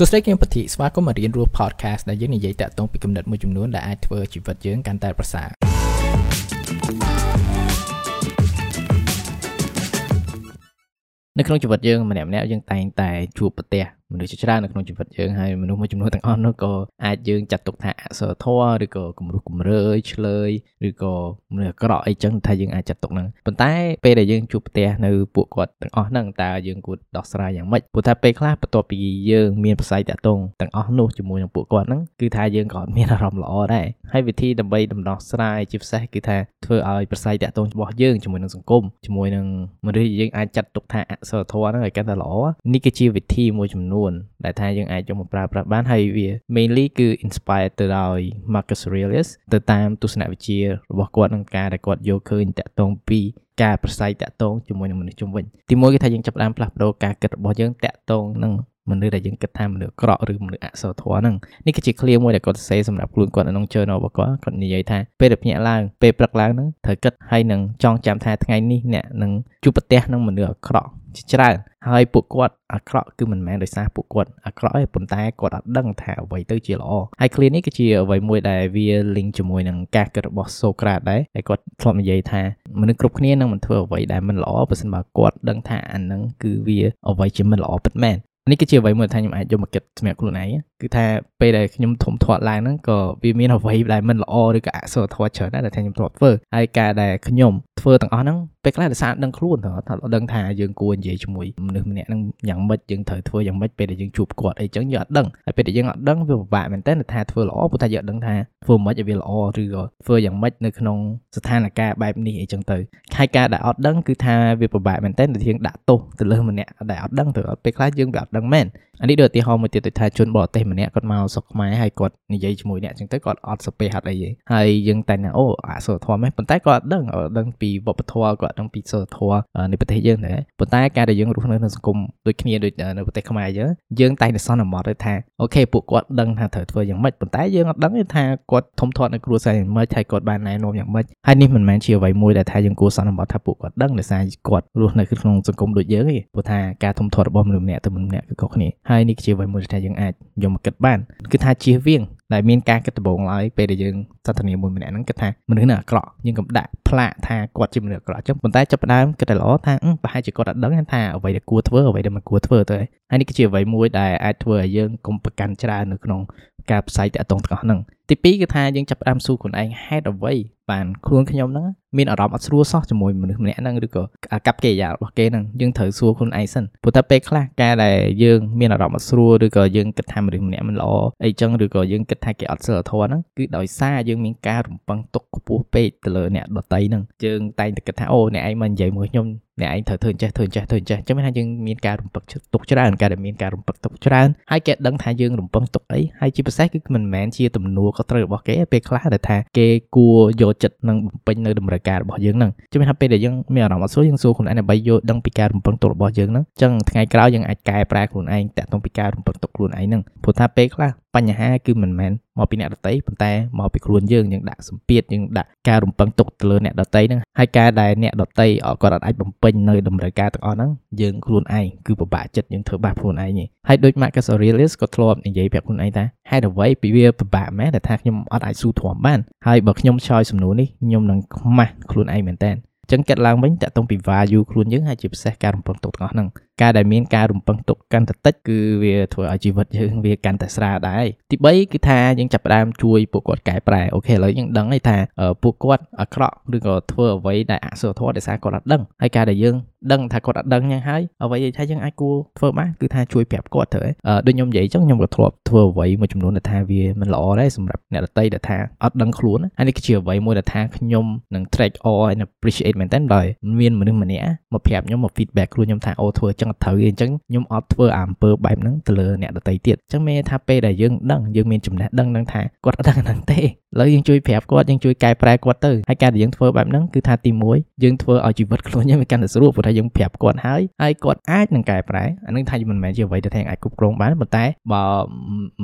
សួស្តីគឹមពធីស្វាគមន៍មករៀនរស់ podcast ដែលយើងនិយាយតាក់ទងពីគំនិតមួយចំនួនដែលអាចធ្វើជីវិតយើងកាន់តែប្រសើរនៅក្នុងជីវិតយើងម្នាក់ម្នាក់យើងតែងតែជួបប្រទះ មនុស្សជាច្រើននៅក្នុងជីវិតយើងហើយមនុស្សមួយចំនួនទាំងអស់នោះក៏អាចយើងចាត់ទុកថាអសរធម៌ឬក៏គំរោះគំរើយឆ្លើយឬក៏មនុស្សអាក្រក់អីចឹងថាយើងអាចចាត់ទុកហ្នឹងប៉ុន្តែពេលដែលយើងជួបផ្ទះនៅពួកគាត់ទាំងអស់ហ្នឹងតើយើងគួរដោះស្រាយយ៉ាងម៉េចព្រោះថាពេលខ្លះបន្ទាប់ពីយើងមានប្រស័យតាក់ទងទាំងអស់នោះជាមួយនឹងពួកគាត់ហ្នឹងគឺថាយើងក៏មានអារម្មណ៍ល្អដែរហើយវិធីដើម្បីដំណោះស្រាយជាពិសេសគឺថាធ្វើឲ្យប្រស័យតាក់ទងរបស់យើងជាមួយនឹងសង្គមជាមួយនឹងមនុស្សយើងអាចចាត់ទុកថាអសរធម៌ហ្នឹងឲ្យកាន់តែល្អនេះគឺជាវិធីមួយចំនួននួនដែលថាយើងអាចយកមកប្រើប្រាស់បានហើយវា mainly គឺ inspired ទៅដោយ Marcus Aurelius ទៅតាមទស្សនវិជ្ជារបស់គាត់នឹងការដែលគាត់យកឃើញតាក់ទងពីការប្រស័យតាក់ទងជាមួយនឹងមនុស្សជុំវិញទីមួយគឺថាយើងចាប់ផ្ដើមផ្លាស់ប្ដូរការគិតរបស់យើងតាក់ទងនឹងមនុស្សដែលយើងគិតថាមនុស្សក្រក់ឬមនុស្សអសរធម៌ហ្នឹងនេះគឺជាឃ្លាមួយដែលគាត់សរសេរសម្រាប់ខ្លួនគាត់នៅក្នុង journal របស់គាត់គាត់និយាយថាពេលដែលភ្ញាក់ឡើងពេលព្រឹកឡើងហ្នឹងត្រូវគិតហើយនឹងចងចាំថាថ្ងៃនេះអ្នកនឹងជួបប្រទះនឹងមនុស្សអាក្រក់ជាច្រើន ហើយពួកគាត់អាក្រក់គឺមិនមែនដោយសារពួកគាត់អាក្រក់ទេប៉ុន្តែគាត់អត់ដឹងថាអ្វីទៅជាល្អហើយឃ្លានេះគឺជាអ្វីមួយដែលវា link ជាមួយនឹងការគិតរបស់សូក្រាតដែរហើយគាត់ធ្លាប់និយាយថាមនុស្សគ្រប់គ្នានឹងមិនធ្វើអ្វីដែលមិនល្អបើមិនបើគាត់ដឹងថាអានឹងគឺវាអ្វីជាមិនល្អពិតមែននេះគឺជាអ្វីមួយថាខ្ញុំអាចយកមកគិតសម្រាប់ខ្លួនឯងគឺថាពេលដែលខ្ញុំធំធាត់ឡើងហ្នឹងក៏វាមានអ្វីដែលមិនល្អឬក៏អសរធម៌ច្រើនដែរដែលថាខ្ញុំធ្លាប់ធ្វើហើយការដែលខ្ញុំ ធ្វើទាំងអស់ហ្នឹងពេលខ្លះដោយសារដឹងខ្លួនថាដឹងថាយើងគួរនិយាយជាមួយមនុស្សម្នាក់ហ្នឹងយ៉ាងម៉េចយើងត្រូវធ្វើយ៉ាងម៉េចពេលដែលយើងជួបគាត់អីចឹងយើងអត់ដឹងហើយពេលដែលយើងអត់ដឹងវាពិបាកមែនតើថាធ្វើល្អព្រោះថាយើងអត់ដឹងថាធ្វើមិនឲ្យវាល្អឬក៏ធ្វើយ៉ាងម៉េចនៅក្នុងស្ថានភាពបែបនេះអីចឹងទៅហើយការដែលអត់ដឹងគឺថាវាពិបាកមែនតើដែលយើងដាក់ទោសទៅលើម្នាក់ដែលអត់ដឹងទៅពេលខ្លះយើងវាអត់ដឹងមែនអានេះដូចឧទាហរណ៍មួយទៀតទៅថាជនបរទេសម្នាក់គាត់មកស្រុកខ្មែរហើយគាត់និយាយជាមួយអ្នកអញ្ចឹងទៅគាត់អត់សពេហត់អីទេហើយយើងតែណាអូអសរធម៌ហ្នឹងប៉ុន្តែគាត់អត់ដឹងអត់ដឹងពីវប្បធម៌គាត់ដឹងពីសិលធម៌នៃប្រទេសយើងដែរប៉ុន្តែការដែលយើងរស់នៅក្នុងសង្គមដូចគ្នាដូចនៅប្រទេសខ្មែរអញ្ចឹងយើងតែតែសន្មត់ទៅថាអូខេពួកគាត់ដឹងថាត្រូវធ្វើយ៉ាងម៉េចប៉ុន្តែយើងអត់ដឹងទេថាគាត់ធំធាត់នៅគ្រួសារយ៉ាងម៉េចហើយគាត់បានណែនាំយ៉ាងម៉េចហើយនេះមិនមែនជាអ្វីមួយដែលថាយើងគួរសន្មត់ថាពួកគាត់ដឹងដោយសារគាត់រស់នៅក្នុងសង្គមដូចយើងទេព្រោះថាការធំធាត់របស់មនុស្សម្នាក់ទៅមនុស្សម្នាក់គឺខុសគ្នាហើយនេះជាអ្វីមួយដែលថាយើងអាចយកមកគិតបានគឺថាជៀសវាង ដែលមានការគិតដំបូងឡើយពេលដែលយើងសន្ទនាមួយម្នាក់ហ្នឹងគិតថាមនុស្សនេះអាក្រក់យើងកុំដាក់ផ្លាកថាគាត់ជាមនុស្សអាក្រក់អញ្ចឹងប៉ុន្តែចាប់ផ្ដើមគិតតែល្អថាប្រហែលជាគាត់អត់ដឹងថាអ្វីដែលគួរធ្វើអ្វីដែលមិនគួរធ្វើទៅហើយនេះគឺជាអ្វីមួយដែលអាចធ្វើឲ្យយើងកុំប្រកាន់ច្រើននៅក្នុងការផ្សាយតាក់ទងទាំងអស់ហ្នឹង ទី2គឺថាយើងចាប់ផ្ដើមសួរខ្លួនឯងហេតុអ្វីបានខ្លួនខ្ញុំហ្នឹងមានអារម្មណ៍អត់ស្រួលសោះជាមួយមនុស្សម្នាក់ហ្នឹងឬក៏អាកប្បកិរិយារបស់គេហ្នឹងយើងត្រូវសួរខ្លួនឯងសិនព្រោះតែពេលខ្លះការដែលយើងមានអារម្មណ៍អត់ស្រួលឬក៏យើងគិតថាមនុស្សម្នាក់មិនល្អអីចឹងឬក៏យើងគិតថាគេអត់សិលធម៌ហ្នឹងគឺដោយសារយើងមានការរំពឹងទុកខ្ពស់ពេកទៅលើអ្នកដតីហ្នឹងយើងតែងតែគិតថាអូអ្នកឯងមកនិយាយមួយខ្ញុំ អ្នកឯងត្រូវធ្វើចេះធ្វើចេះធ្វើចេះចឹងមានថាយើងមានការរំពឹងទុកច្រើនការដែលមានការរំពឹងទុកច្រើនហើយគេដឹងថាយើងរំពឹងទុកអីហើយជាពិសេសគឺមិនមែនជាទំនួលខុសត្រូវរបស់គេពេលខ្លះដែលថាគេគួរយកចិត្តនឹងបំពេញនៅតម្រូវការរបស់យើងហ្នឹងចឹងមានថាពេលដែលយើងមានអារម្មណ៍អត់ស្រួលយើងសួរខ្លួនឯងដើម្បីយកដឹងពីការរំពឹងទុករបស់យើងហ្នឹងចឹងថ្ងៃក្រោយយើងអាចកែប្រែខ្លួនឯងតាក់ទងពីការរំពឹងទុកខ្លួនឯងហ្នឹងព្រោះថាពេលខ្លះបញ្ហាគឺមិនមែនមកពីអ្នកដតីប៉ុន្តែមកពីខ្លួនយើងយើងដាក់សម្ពាធយើងដាក់ការរំពឹងទុកទៅលើអ្នកដតីហ្នឹងហើយការដែលអ្នកដតីគាត់អាចបំពេញនៅតម្រូវការទាំងអស់ហ្នឹងយើងខ្លួនឯងគឺពិបាកចិត្តយើងធ្វើបាបខ្លួនឯងហើយដូច Marcus Aurelius ក៏ធ្លាប់និយាយប្រាប់ខ្លួនឯងថាហេតុអ្វីពីវាពិបាកមែនដែលថាខ្ញុំអត់អាចស៊ូទ្រាំបានហើយបើខ្ញុំឆ្លើយសំណួរនេះខ្ញុំនឹងខ្មាស់ខ្លួនឯងមែនតើ ចឹងកាត់ឡើងវិញតកតងពី value ខ្លួនយើងហើយជាពិសេសការរំពឹងទុកទាំងអស់ហ្នឹងការដែលមានការរំពឹងទុកកាន់តែតិចគឺវាធ្វើឲ្យជីវិតយើងវាកាន់តែស្រាលដែរទី3គឺថាយើងចាប់ផ្ដើមជួយពួកគាត់កែប្រែអូខេឥឡូវយើងដឹងហើយថាពួកគាត់អាក្រក់ឬក៏ធ្វើអ្វីដែលអសុធម៌ដោយសារគាត់អត់ដឹងហើយការដែលយើងដឹងថាគាត់អត់ដឹងយ៉ាងហើយអ្វីថាយើងអាចគួរធ្វើបានគឺថាជួយប្រាប់គាត់ទៅដូចខ្ញុំនិយាយចឹងខ្ញុំក៏ធ្លាប់ធ្វើអ្វីមួយចំនួនដែលថាវាមិនល្អដែរសម្រាប់អ្នកដទៃដែលថាអត់ដឹងខ្លួនហើយនេះគឺជាអ្វីមួយដែលថាខ្ញុំនឹង track all and appreciate មែនតើដោយមានមនុស្សម្នាក់មកប្រាប់ខ្ញុំមក feedback ខ្លួនខ្ញុំថាអូធ្វើចឹងអត់ត្រូវទេអញ្ចឹងខ្ញុំអត់ធ្វើអាអំពើបែបហ្នឹងទៅលើអ្នកដទៃទៀតអញ្ចឹងមានថាពេលដែលយើងដឹងយើងមានចំណេះដឹងនឹងថាគាត់អត់ដឹងហ្នឹងទេឥឡូវយើងជួយប្រាប់គាត់យើងជួយកែប្រែគាត់ទៅហើយការដែលយើងធ្វើបែបហ្នឹងគឺថាទី1យើងធ្វើឲ្យជីវិតខ្លួនយើងវាកាន់តែស្រួលព្រោះថាយើងប្រាប់គាត់ហើយហើយគាត់អាចនឹងកែប្រែអានឹងថាមិនមែនជាអ្វីដែលថាអាចគ្រប់គ្រងបានប៉ុន្តែបើ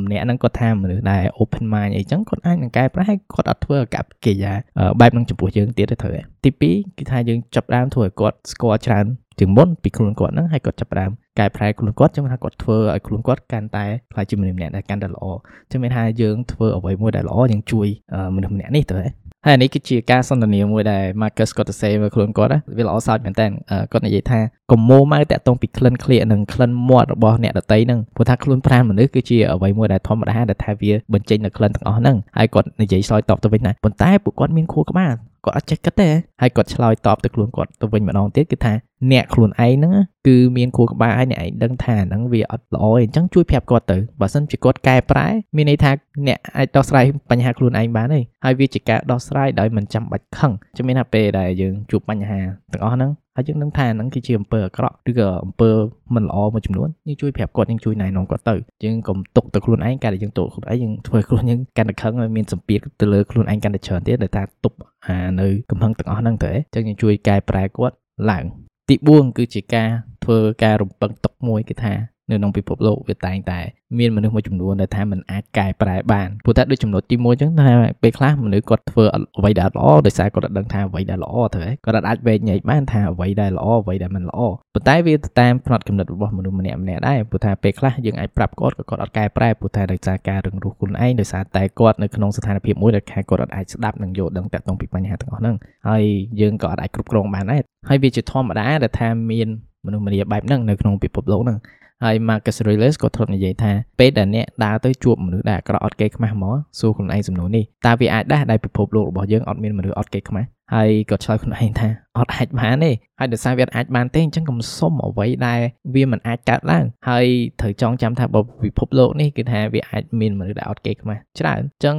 ម្នាក់ហ្នឹងគាត់ថាមនុស្សដែល open mind អីចឹងគាត់អាចនឹងកែប្រែហើយគាត់អត់ធ្វើកប្បកិរិយាបែបហ្នឹងចំពោះយើងទៀតទៅត្រូវទី2គឺថាយើងចាប់ដើមធ្វើឲ្យគាត់ស្គាល់ច្រើនជាងមុនពីខ្លួនគាត់ហ្នឹងហើយគាត់ចាប់ផ្ដើម កែប្រែខ្លួនគាត់ចឹងថាគាត់ធ្វើឲ្យខ្លួនគាត់កាន់តែខ្លាចជាមនុស្សម្នាក់ដែលកាន់តែល្អចឹងមានថាយើងធ្វើអ្វីមួយដែលល្អយើងជួយមនុស្សម្នាក់នេះទៅហើយនេះគឺជាការសន្ទនាមួយដែល Marcus គាត់ទៅសេមកខ្លួនគាត់វាល្អសើចមែនតើគាត់និយាយថាកុំមោម៉ៅតាក់ទងពីក្លិនក្លៀកនិងក្លិនមាត់របស់អ្នកដតីហ្នឹងព្រោះថាខ្លួនប្រាណមនុស្សគឺជាអ្វីមួយដែលធម្មតាដែលថាវាបញ្ចេញនៅក្លិនទាំងអស់ហ្នឹងហើយគាត់និយាយឆ្លើយតបទៅវិញថាប៉ុន្តែពួកគាត់មានខួរក្បាល គាត់អត់ចេះគិតទេហើយគាត់ឆ្លើយតបទៅខ្លួនគាត់ទៅវិញម្ដងទៀតគឺថាអ្នកខ្លួនឯងហ្នឹងគឺមានខួរក្បាលហើយអ្នកឯងដឹងថាហ្នឹងវាអត់ល្អទេអញ្ចឹងជួយប្រាប់គាត់ទៅបើសិនជាគាត់កែប្រែមានន័យថាអ្នកអាចដោះស្រាយបញ្ហាខ្លួនឯងបានទេហើយវាជាការដោះស្រាយដោយមិនចាំបាច់ខឹងជំនឿថាពេលដែលយើងជួបបញ្ហាទាំងអស់ហ្នឹង ហើយយើងដឹងថាហ្នឹងគឺជាអំពើអាក្រក់ឬក៏អំពើមិនល្អមួយចំនួនយើងជួយប្រាប់គាត់យើងជួយណែនាំគាត់ទៅយើងកុំទុកទៅខ្លួនឯងការដែលយើងទុកខ្លួនឯងយើងធ្វើខ្លួនយើងកាន់តែខឹងហើយមានសម្ពាធទៅលើខ្លួនឯងកាន់តែច្រើនទៀតដែលថាទប់អានៅកំហឹងទាំងអស់ហ្នឹងទៅអញ្ចឹងយើងជួយកែប្រែគាត់ឡើងទី4គឺជាការធ្វើការរំពឹងទុកមួយគឺថា នៅក្នុងពិភពលោកវាតែងតែមានមនុស្សមួយចំនួនដែលថាมันអាចកែប្រែបានព្រោះតែដូចចំណុចទី1អញ្ចឹងថាពេលខ្លះមនុស្សគាត់ធ្វើអ្វីដែលល្អដោយសារគាត់ដឹងថាអ្វីដែលល្អទៅហើយគាត់អាចវែងញែកបានថាអ្វីដែលល្អអ្វីដែលមិនល្អប៉ុន្តែវាទៅតាមផ្នត់គំនិតរបស់មនុស្សម្នាក់ម្នាក់ដែរព្រោះថាពេលខ្លះយើងអាចប្រាប់គាត់ក៏គាត់អត់កែប្រែព្រោះតែដោយសារការរឹងរូសខ្លួនឯងដោយសារតែគាត់នៅក្នុងស្ថានភាពមួយដែលគាត់អត់អាចស្ដាប់និងយល់ដឹងតាក់ទងពីបញ្ហាទាំងអស់ហ្នឹងហើយយើងក៏អត់អាចគ្រប់គ្រងបានដែរហើយវាជាធម្មតាដែលថាមានមនុស្សម្នាបែបហ្នឹងនៅក្នុងពិភពលោកហ្នឹង ហើយ Marcus Aurelius ក៏ធ្លាប់និយាយថាពេលដែលអ្នកដើរទៅជួបមនុស្សដែលអាក្រក់អត់គេខ្មាស់មកសួរខ្លួនឯងសំណួរនេះតើវាអាចដែរដែលពិភពលោករបស់យើងអត់មានមនុស្សអត់គេខ្មាស់ហើយក៏ឆ្លើយខ្លួនឯងថាអត់អាចបានទេហើយដោយសារវាអាចបានទេអញ្ចឹងកុំសុំអ្វីដែលវាមិនអាចកើតឡើងហើយត្រូវចងចាំថាបើពិភពលោកនេះគឺថាវាអាចមានមនុស្សដែលអត់គេខ្មាស់ច្រើនអញ្ចឹង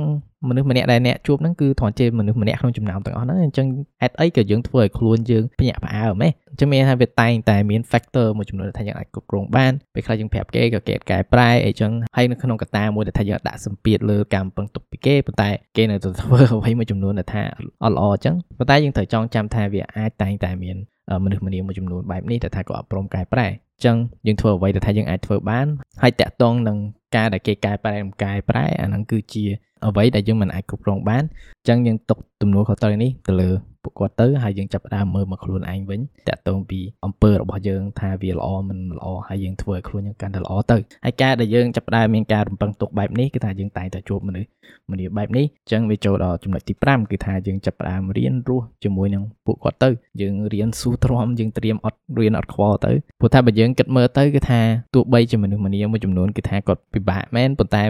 មនុស្សម្នាក់ដែលអ្នកជួបហ្នឹងគឺគ្រាន់ជាមនុស្សម្នាក់ក្នុងចំណោមទាំងអស់ហ្នឹងអញ្ចឹងហេតុអីក៏យើងធ្វើឲ្យខ្លួនយើងភ្ញាក់ផ្អើលហ៎អញ្ចឹងមានថាវាតែងតែមាន factor មួយចំនួនដែលថាយើងអាចគ្រប់គ្រងបានពេលខ្លះយើងប្រាប់គេក៏គេកែប្រែអីចឹងហើយនៅក្នុងកត្តាមួយដែលថាយើងដាក់សម្ពាធលើការពឹងទុកពីគេប៉ុន្តែគេនៅតែធ្វើអ្វីមួយចំនួនដែលថាអត់ល្អអញ្ចឹងប៉ុន្តែយើងត្រូវចងចាំថាវាអាចតែងតែមានមនុស្សម្នាមួយចំនួនបែបនេះតែថាក៏អត់ព្រមកែប្រែអញ្ចឹងយើងធ្វើអ្វីដែលថាយើងអាចធ្វើបានហើយតាក់ទងនឹង ការដែលគេកែប្រែមិនកែប្រែអាហ្នឹងគឺជាអ្វីដែលយើងមិនអាចគ្រប់គ្រងបានអញ្ចឹងយើងទុកទំនួលខុសត្រូវនេះទៅលើពួកគាត់ទៅហើយយើងចាប់ផ្ដើមមើលមកខ្លួនឯងវិញតាក់ទងពីអំពើរបស់យើងថាវាល្អមិនល្អហើយយើងធ្វើឲ្យខ្លួនយើងកាន់តែល្អទៅហើយការដែលយើងចាប់ផ្ដើមមានការរំពឹងទុកបែបនេះគឺថាយើងតែងតែជួបមនុស្សមនាបែបនេះអញ្ចឹងវាចូលដល់ចំណុចទី5គឺថាយើងចាប់ផ្ដើមរៀនរស់ជាមួយនឹងពួកគាត់ទៅយើងរៀនស៊ូទ្រាំយើងត្រៀមអត់រៀនអត់ខ្វល់ទៅព្រោះថាបើយើងគិតមើលទៅគឺថាទោះបីជាមនុស្សម្នាមួយចំនួនគឺថាគាត់ពិបាកមែនប៉ុន្តែ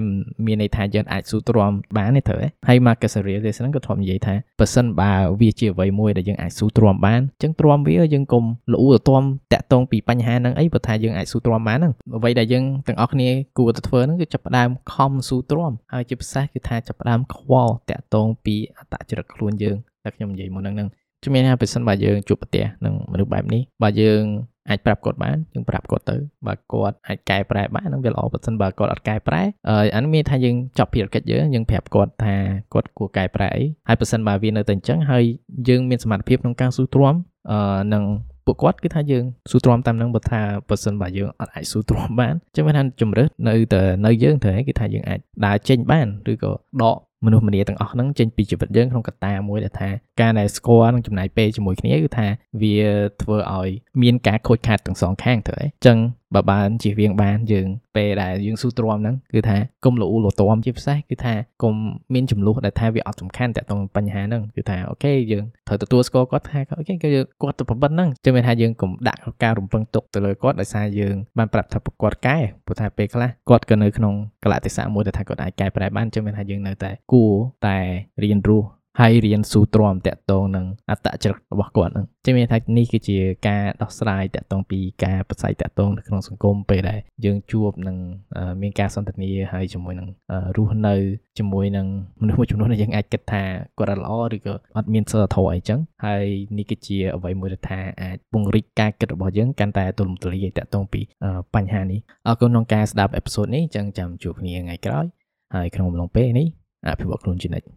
មានន័យថាយើងអាចស៊ូទ្រាំបានទេត្រូវហើយ Marcus Aurelius ហ្នឹងក៏ធ្លាប់និយាយថាបើសិនបើវាជាអ្វីមួយដែលយើងអាចស៊ូទ្រាំបានអញ្ចឹងទ្រាំវាយើងកុំល្អូទ្រាំតាក់ទងពីបញ្ហាហ្នឹងអីបើថាយើងអាចស៊ូទ្រាំបានហ្នឹងអ្វីដែលយើងទាំងអស់គ្នាគួរតែធ្វើហ្នឹងគឺចាប់ផ្ដើមខំស៊ូទ្រាំហើយជាពិសេសគឺថាចាប់ផ្ដើមខ្វល់តាក់ទងពីអត្តចរិតខ្លួនយើងតែខ្ញុំនិយាយមុនហ្នឹងជំនាញថាបើសិនបើយើងជួបប្រទះនឹងមនុស្សបែបនេះបើយើង អាចប្រាប់គាត់បានយើងប្រាប់គាត់ទៅបើគាត់អាចកែប្រែបាននឹងវាល្អបើមិនបើគាត់អត់កែប្រែអានេះមានថាយើងចប់ភារកិច្ចយើងយើងប្រាប់គាត់ថាគាត់គួរកែប្រែអីហើយបើសិនបើវានៅតែអញ្ចឹងហើយយើងមានសមត្ថភាពក្នុងការស៊ូទ្រាំអឺនឹងពួកគាត់គឺថាយើងស៊ូទ្រាំតាមនឹងបើថាបើសិនបើយើងអត់អាចស៊ូទ្រាំបានអញ្ចឹងមានថាជំរឿនៅតែនៅយើងទៅគឺថាយើងអាចដើរចេញបានឬក៏ដក មនុស្សម្នាទាំងអស់ហ្នឹងចេញពីជីវិតយើងក្នុងកត្តាមួយដែលថាការដែលស្គាល់និងចំណាយពេលជាមួយគ្នាគឺថាវាធ្វើឲ្យមានការខូចខាតទាំងសងខាងទៅអញ្ចឹង បើបានជៀសវាងបានយើងពេលដែលយើងស៊ូទ្រាំហ្នឹងគឺថាកុំលូលទ្រាំជាពិសេសគឺថាកុំមានចំនួនដែលថាវាអត់សំខាន់តាក់ទងបញ្ហាហ្នឹងគឺថាអូខេយើងត្រូវទទួលស្គាល់គាត់ថាអូខេគឺគាត់ទៅប៉ុណ្្នឹងចឹងមានថាយើងកុំដាក់ការរំពឹងទុកទៅលើគាត់ដោយសារយើងបានប្រាប់ថាគាត់កែព្រោះថាពេលខ្លះគាត់ក៏នៅក្នុងកលៈទេសៈមួយដែលថាគាត់អាចកែប្រែបានចឹងមានថាយើងនៅតែគួរតែរៀនរស់ ហើយរៀនស៊ូទ្រាំតាក់ទងនឹងអត្តចរិតរបស់គាត់ហ្នឹងចឹងមានថានេះគឺជាការដោះស្រាយតាក់ទងពីការប្រស័យតាក់ទងនៅក្នុងសង្គមពេលដែលយើងជួបនឹងមានការសន្ទនាហើយជាមួយនឹងរស់នៅជាមួយនឹងមនុស្សមួយចំនួនដែលយើងអាចគិតថាគាត់អត់ល្អឬក៏អត់មានសិលធម៌អីចឹងហើយនេះគឺជាអ្វីមួយដែលថាអាចពង្រីកការគិតរបស់យើងកាន់តែទូលំទូលាយតាក់ទងពីបញ្ហានេះអរគុណក្នុងការស្ដាប់អេពីសូតនេះចឹងចាំជួបគ្នាថ្ងៃក្រោយហើយក្នុងអំឡុងពេលនេះអភិវឌ្ឍខ្លួនជានិច្ច